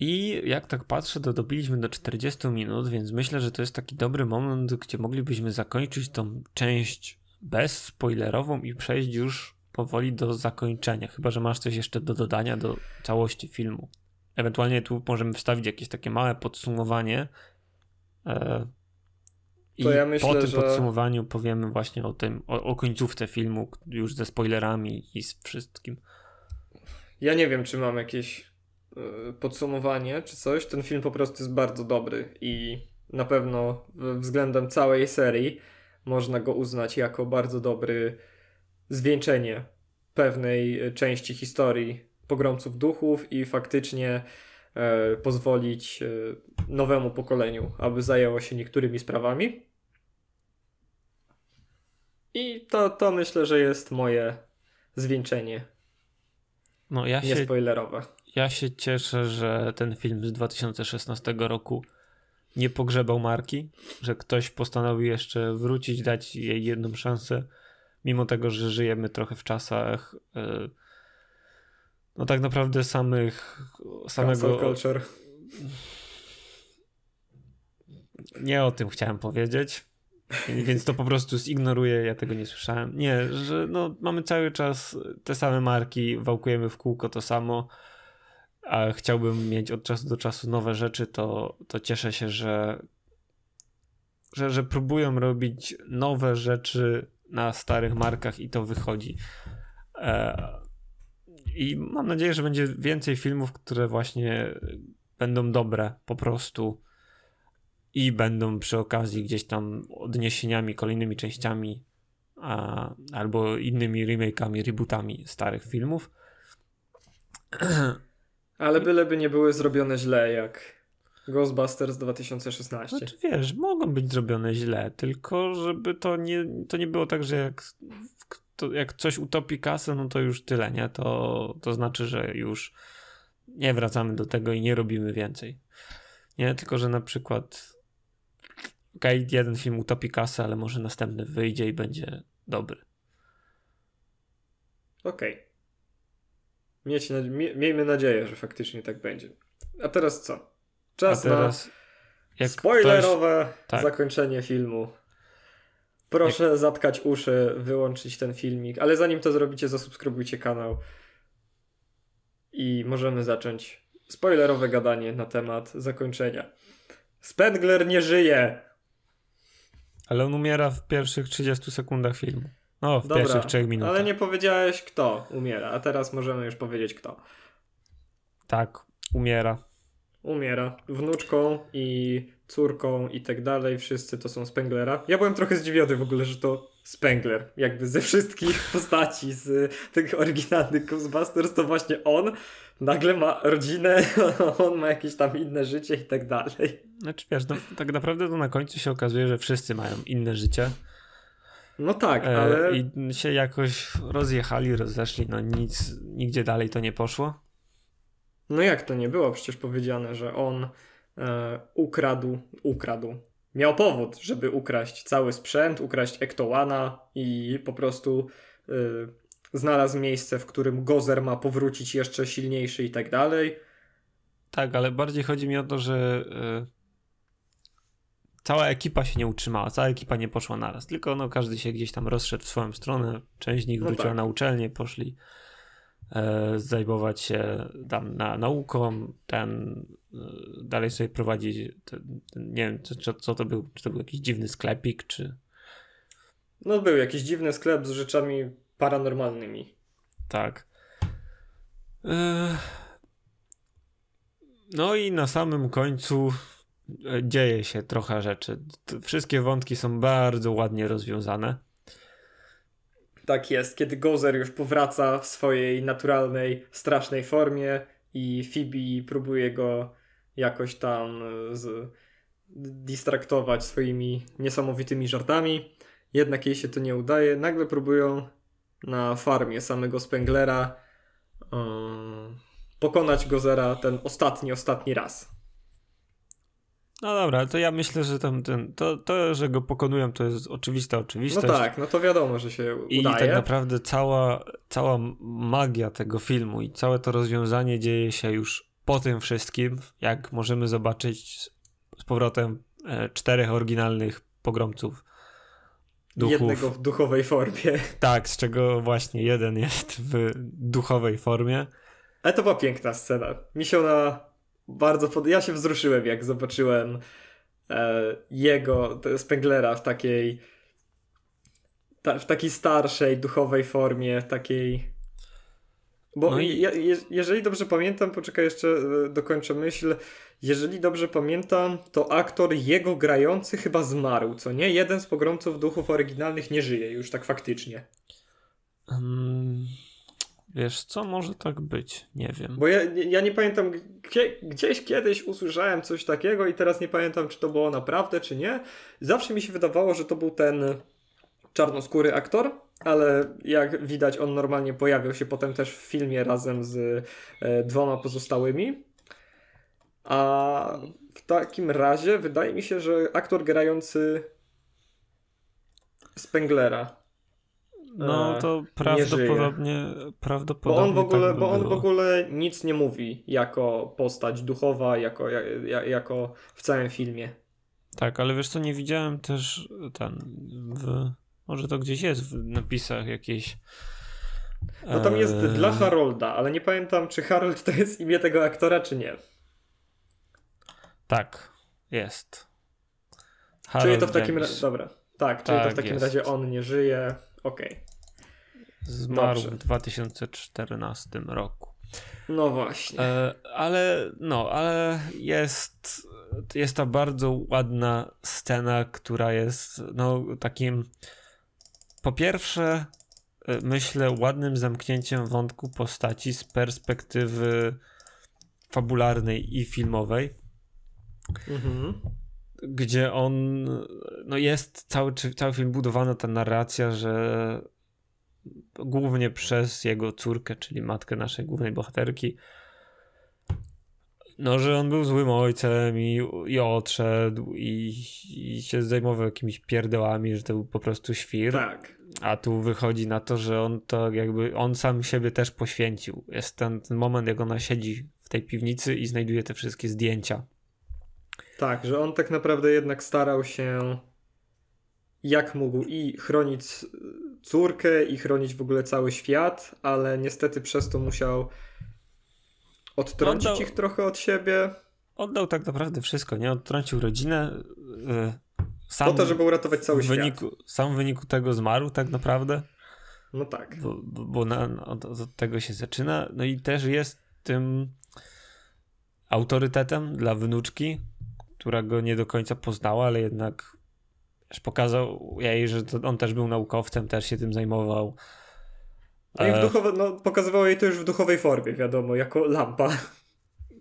I jak tak patrzę, to dobiliśmy do 40 minut, więc myślę, że to jest taki dobry moment, gdzie moglibyśmy zakończyć tą część bezspoilerową i przejść już powoli do zakończenia. Chyba, że masz coś jeszcze do dodania do całości filmu. Ewentualnie tu możemy wstawić jakieś takie małe podsumowanie. E, i ja myślę, po tym że... podsumowaniu powiemy właśnie o tym, o, o końcówce filmu, już ze spoilerami i z wszystkim. Ja nie wiem, czy mam jakieś y, podsumowanie, czy coś. Ten film po prostu jest bardzo dobry i na pewno względem całej serii można go uznać jako bardzo dobry zwieńczenie pewnej części historii pogromców duchów i faktycznie e, pozwolić e, nowemu pokoleniu, aby zajęło się niektórymi sprawami. I to, to myślę, że jest moje zwieńczenie. No ja się, Niespoilerowe. ja się cieszę, że ten film z 2016 roku nie pogrzebał marki, że ktoś postanowił jeszcze wrócić, dać jej jedną szansę, mimo tego, że żyjemy trochę w czasach e, no tak naprawdę samych samego culture. nie o tym chciałem powiedzieć. Więc to po prostu zignoruję, ja tego nie słyszałem. Nie, że no, mamy cały czas te same marki, wałkujemy w kółko to samo, a chciałbym mieć od czasu do czasu nowe rzeczy, to, to cieszę się, że, że, że próbują robić nowe rzeczy na starych markach i to wychodzi. E, I mam nadzieję, że będzie więcej filmów, które właśnie będą dobre po prostu i będą przy okazji gdzieś tam odniesieniami, kolejnymi częściami a, albo innymi remake'ami, rebootami starych filmów. Ale byleby nie były zrobione źle, jak Ghostbusters 2016. Znaczy wiesz, mogą być zrobione źle, tylko żeby to nie, to nie było tak, że jak, to, jak coś utopi kasę, no to już tyle, nie? To, to znaczy, że już nie wracamy do tego i nie robimy więcej. Nie, tylko że na przykład okej, jeden film utopi kasę, ale może następny wyjdzie i będzie dobry. Okej. Mieć na- mie- Miejmy nadzieję, że faktycznie tak będzie. A teraz co? Czas teraz na spoilerowe tak. zakończenie filmu. Proszę zatkać uszy, wyłączyć ten filmik, ale zanim to zrobicie, zasubskrybujcie kanał i możemy zacząć spoilerowe gadanie na temat zakończenia. Spengler nie żyje! Ale on umiera w pierwszych 30 sekundach filmu. No, w Dobra, pierwszych 3 minutach. ale nie powiedziałeś kto umiera, a teraz możemy już powiedzieć kto. Tak, umiera. Umiera. Wnuczką i córką i tak dalej, wszyscy to są Spenglera. Ja byłem trochę zdziwiony w ogóle, że to Spengler. Jakby ze wszystkich postaci z tych oryginalnych Ghostbusters to właśnie on nagle ma rodzinę, on ma jakieś tam inne życie i tak dalej. Znaczy wiesz, no, tak naprawdę to na końcu się okazuje, że wszyscy mają inne życie. No tak, E, ale I się jakoś rozjechali, rozeszli, no nic, nigdzie dalej to nie poszło. No jak to nie było przecież powiedziane, że on e, ukradł, ukradł. Miał powód, żeby ukraść cały sprzęt, ukraść Ektołana i po prostu e, znalazł miejsce, w którym Gozer ma powrócić jeszcze silniejszy i tak dalej. Tak, ale bardziej chodzi mi o to, że e, cała ekipa się nie utrzymała, cała ekipa nie poszła naraz, tylko no, każdy się gdzieś tam rozszedł w swoją stronę, część z nich No wróciła tak. na uczelnię, poszli zajmować się tam na, nauką, ten e, dalej sobie prowadzi, ten, ten, nie wiem co, co, to był, czy to był jakiś dziwny sklepik, czy No był jakiś dziwny sklep z rzeczami paranormalnymi. Tak. E, No i na samym końcu e, dzieje się trochę rzeczy. Wszystkie wątki są bardzo ładnie rozwiązane. Tak jest, kiedy Gozer już powraca w swojej naturalnej, strasznej formie i Phoebe próbuje go jakoś tam e, z... distraktować swoimi niesamowitymi żartami. Jednak jej się to nie udaje. Nagle próbują na farmie samego Spenglera e, pokonać Gozera ten ostatni, ostatni raz. No dobra, to ja myślę, że tam ten, to, to, że go pokonują, to jest oczywista No oczywistość. tak, no to wiadomo, że się I udaje. tak naprawdę cała, cała magia tego filmu i całe to rozwiązanie dzieje się już po tym wszystkim, jak możemy zobaczyć z- z powrotem e, czterech oryginalnych pogromców duchów. Jednego w duchowej formie. Tak, z czego właśnie jeden jest w duchowej formie. Ale to była piękna scena. Mi się ona bardzo pod... Ja się wzruszyłem, jak zobaczyłem e, jego, Spenglera w takiej ta, w takiej starszej, duchowej formie, takiej... Bo No i- je, jeżeli dobrze pamiętam, poczekaj jeszcze e, dokończę myśl. Jeżeli dobrze pamiętam, to aktor jego grający chyba zmarł, co nie? Jeden z pogromców duchów oryginalnych nie żyje już tak faktycznie. Mm, wiesz co, może tak być, nie wiem. Bo ja, ja nie pamiętam, gdzie, gdzieś kiedyś usłyszałem coś takiego i teraz nie pamiętam, czy to było naprawdę, czy nie. Zawsze mi się wydawało, że to był ten czarnoskóry aktor, ale jak widać on normalnie pojawiał się potem też w filmie razem z e, dwoma pozostałymi. A w takim razie wydaje mi się, że aktor grający Spenglera. No e, to nie prawdopodobnie, prawdopodobnie Bo on, w ogóle, tak by bo on w ogóle nic nie mówi jako postać duchowa, jako, ja- jako w całym filmie. Tak, ale wiesz co, nie widziałem też ten w... Może to gdzieś jest w napisach jakieś... No tam jest e, dla Harolda, ale nie pamiętam, czy Harold to jest imię tego aktora, czy nie. Tak, jest. czyli Harold to w takim razie. Dobra. Tak, czyli to w Tak, takim jest. razie on nie żyje. Okej. Zmarł Dobrze. w 2014 roku. No właśnie. E, ale no, ale jest, jest ta bardzo ładna scena, która jest no takim po pierwsze e, myślę ładnym zamknięciem wątku postaci z perspektywy fabularnej i filmowej, Mhm. gdzie on no jest cały, cały film budowana ta narracja, że głównie przez jego córkę, czyli matkę naszej głównej bohaterki, no, że on był złym ojcem i, i odszedł i, i się zajmował jakimiś pierdołami, że to był po prostu świr. Tak. A tu wychodzi na to, że on to jakby, on sam siebie też poświęcił. Jest ten, ten moment, jak ona siedzi w tej piwnicy i znajduje te wszystkie zdjęcia. Tak, że on tak naprawdę jednak starał się jak mógł i chronić córkę, i chronić w ogóle cały świat, ale niestety przez to musiał odtrącić Oddał- ich trochę od siebie, Oddał tak naprawdę wszystko, nie? Odtrącił rodzinę. Yy, sam po to, żeby uratować cały w świat. wyniku, Sam w wyniku tego zmarł tak naprawdę. No tak. bo, bo, bo na, od, od tego się zaczyna. No i też jest tym autorytetem dla wnuczki, która go nie do końca poznała, ale jednak pokazał jej, że on też był naukowcem, też się tym zajmował. No i w E, duchowe, no, pokazywało jej to już w duchowej formie, wiadomo, jako lampa.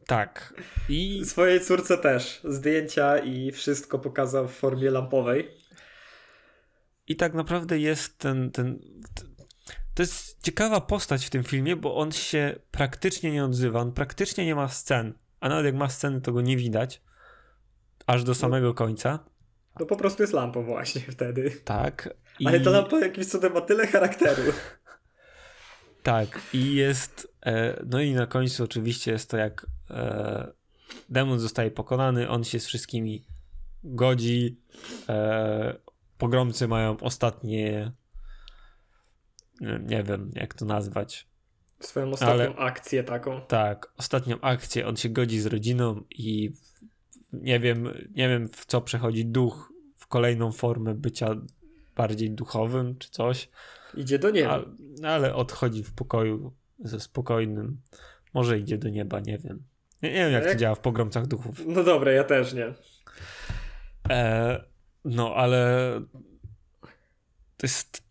tak. I Swojej córce też. Zdjęcia i wszystko pokazał w formie lampowej. I tak naprawdę jest ten, ten. To jest ciekawa postać w tym filmie, bo on się praktycznie nie odzywa, on praktycznie nie ma scen. A nawet jak ma sceny, to go nie widać. Aż do samego końca. No po prostu jest lampą właśnie wtedy. Tak. Ale I- ta lampa jakimś cudem ma tyle charakteru. Tak. I jest. E, no i na końcu oczywiście jest to jak e, demon zostaje pokonany, on się z wszystkimi godzi. E, pogromcy mają ostatnie. nie- Nie wiem, jak to nazwać. Swoją ostatnią Ale- akcję taką. Tak, ostatnią akcję, on się godzi z rodziną i nie wiem, nie wiem w co przechodzi duch w kolejną formę bycia bardziej duchowym czy coś, Idzie do nieba. ale, ale odchodzi w pokoju ze spokojnym. Może idzie do nieba, nie wiem. Nie, nie wiem jak to Jak- działa w pogromcach duchów. No dobra, ja też nie. E, no ale to jest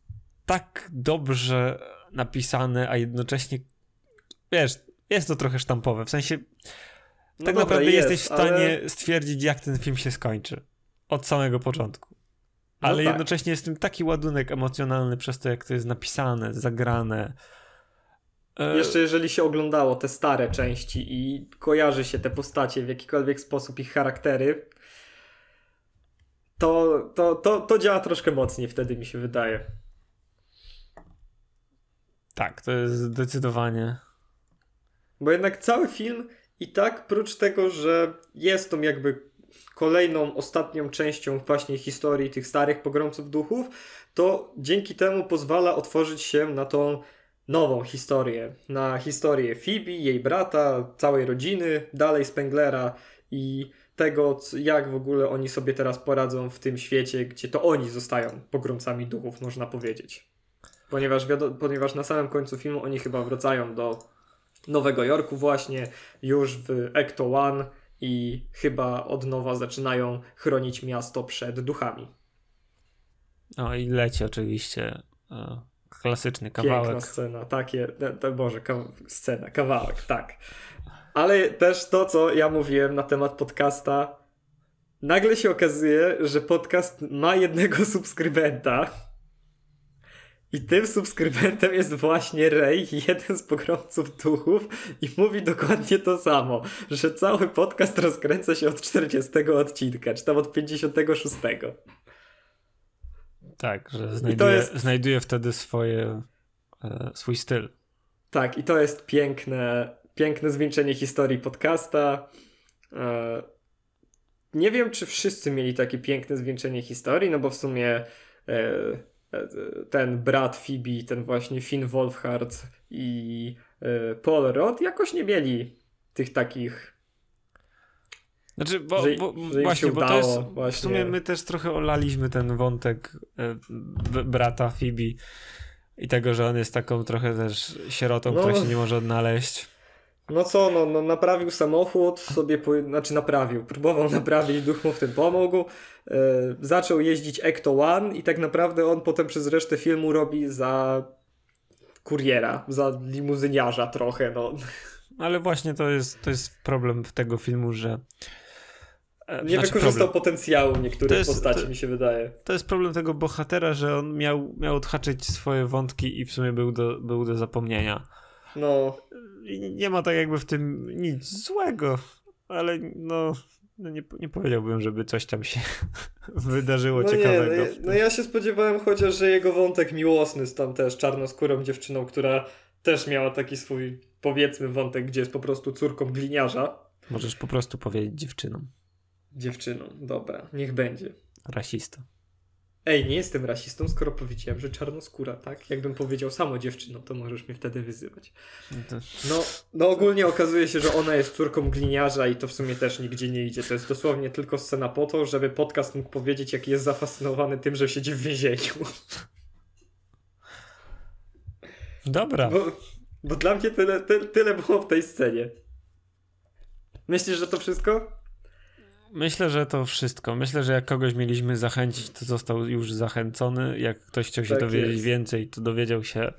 tak dobrze napisane, a jednocześnie wiesz, jest to trochę sztampowe. W sensie No tak dobra, naprawdę jest, jesteś w stanie ale- stwierdzić, jak ten film się skończy. Od samego początku. No Ale tak. jednocześnie jest w tym taki ładunek emocjonalny przez to, jak to jest napisane, zagrane. E, Jeszcze jeżeli się oglądało te stare części i kojarzy się te postacie w jakikolwiek sposób, ich charaktery, to, to, to, to działa troszkę mocniej wtedy mi się wydaje. Tak, to jest zdecydowanie. Bo jednak cały film i tak, prócz tego, że jest tą jakby kolejną, ostatnią częścią właśnie historii tych starych pogromców duchów, to dzięki temu pozwala otworzyć się na tą nową historię. Na historię Phoebe, jej brata, całej rodziny, dalej Spenglera i tego, jak w ogóle oni sobie teraz poradzą w tym świecie, gdzie to oni zostają pogromcami duchów, można powiedzieć. Ponieważ, ponieważ na samym końcu filmu oni chyba wracają do Nowego Jorku właśnie, już w Ecto One i chyba od nowa zaczynają chronić miasto przed duchami. No i leci oczywiście e, klasyczny Piękna kawałek. scena, takie, to, to Boże, scena, kawałek, tak. Ale też to, co ja mówiłem na temat podcasta, nagle się okazuje, że podcast ma jednego subskrybenta I tym subskrybentem jest właśnie Ray, jeden z pogromców duchów i mówi dokładnie to samo, że cały podcast rozkręca się od 40 odcinka, czy tam od 56. Tak, że znajduje, jest... znajduje wtedy swoje, e, swój styl. Tak, i to jest piękne, piękne zwieńczenie historii podcasta. E, nie wiem, czy wszyscy mieli takie piękne zwieńczenie historii, no bo w sumie e, ten brat Phoebe, ten właśnie Finn Wolfhard i Paul Rudd jakoś nie mieli tych takich znaczy, bo, że, bo że właśnie, bo to jest, właśnie. w sumie my też trochę olaliśmy ten wątek e, brata Phoebe i tego, że on jest taką trochę też sierotą, no, która się nie może odnaleźć. No co, no, no naprawił samochód, sobie, po, znaczy naprawił, próbował naprawić, duch mu w tym pomógł, e, zaczął jeździć Ecto One i tak naprawdę on potem przez resztę filmu robi za kuriera, za limuzyniarza trochę, no. Ale właśnie to jest, to jest problem tego filmu, że E, nie znaczy wykorzystał problem. potencjału niektórych jest, postaci, to, mi się wydaje. To jest problem tego bohatera, że on miał, miał odhaczyć swoje wątki i w sumie był do, był do zapomnienia. No. Nie ma tak jakby w tym nic złego, ale no, no nie, nie powiedziałbym, żeby coś tam się wydarzyło no ciekawego. Nie, no, ja, no ja się spodziewałem chociaż, że jego wątek miłosny z tam też czarnoskórą dziewczyną, która też miała taki swój, powiedzmy, wątek, gdzie jest po prostu córką gliniarza. Możesz po prostu powiedzieć dziewczyną. Dziewczyną, dobra, niech będzie. Rasista. Ej, nie jestem rasistą, skoro powiedziałem, że czarnoskóra, tak? Jakbym powiedział samo dziewczyną, to możesz mnie wtedy wyzywać. No, no ogólnie okazuje się, że ona jest córką gliniarza i to w sumie też nigdzie nie idzie. To jest dosłownie tylko scena po to, żeby podcast mógł powiedzieć, jaki jest zafascynowany tym, że siedzi w więzieniu. Dobra. Bo, bo dla mnie tyle, tyle, tyle było w tej scenie. Myślisz, że to wszystko? Myślę, że to wszystko. Myślę, że jak kogoś mieliśmy zachęcić, to został już zachęcony. Jak ktoś chciał się tak dowiedzieć jest. więcej, to dowiedział się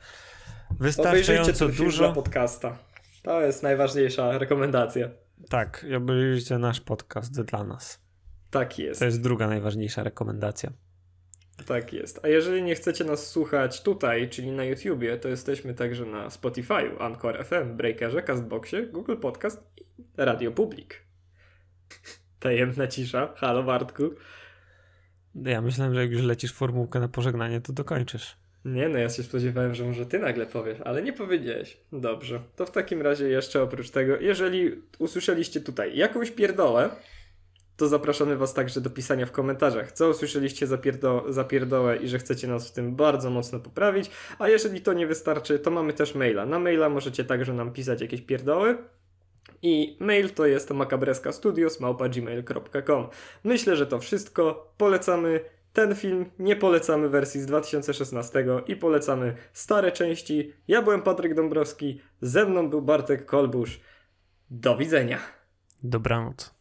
wystarczająco dużo. Dla podcasta. To jest najważniejsza rekomendacja. Tak, obejrzyjcie nasz podcast dla nas. Tak jest. To jest druga najważniejsza rekomendacja. Tak jest. A jeżeli nie chcecie nas słuchać tutaj, czyli na YouTubie, to jesteśmy także na Spotify, Anchor FM, Breakerze, Castboxie, Google Podcast i Radio Public. Tajemna cisza. Halo Bartku. Ja myślałem, że jak już lecisz formułkę na pożegnanie, to dokończysz. Nie, no ja się spodziewałem, że może ty nagle powiesz, ale nie powiedziałeś. Dobrze. To w takim razie jeszcze oprócz tego, jeżeli usłyszeliście tutaj jakąś pierdołę, to zapraszamy was także do pisania w komentarzach, co usłyszeliście za, pierdo za pierdołę i że chcecie nas w tym bardzo mocno poprawić. A jeżeli to nie wystarczy, to mamy też maila. Na maila możecie także nam pisać jakieś pierdoły i mail to jest makabreskastudios.gmail.com Myślę, że to wszystko. Polecamy ten film, nie polecamy wersji z 2016 i polecamy stare części. Ja byłem Patryk Dąbrowski, ze mną był Bartek Kolbusz. Do widzenia. Dobranoc.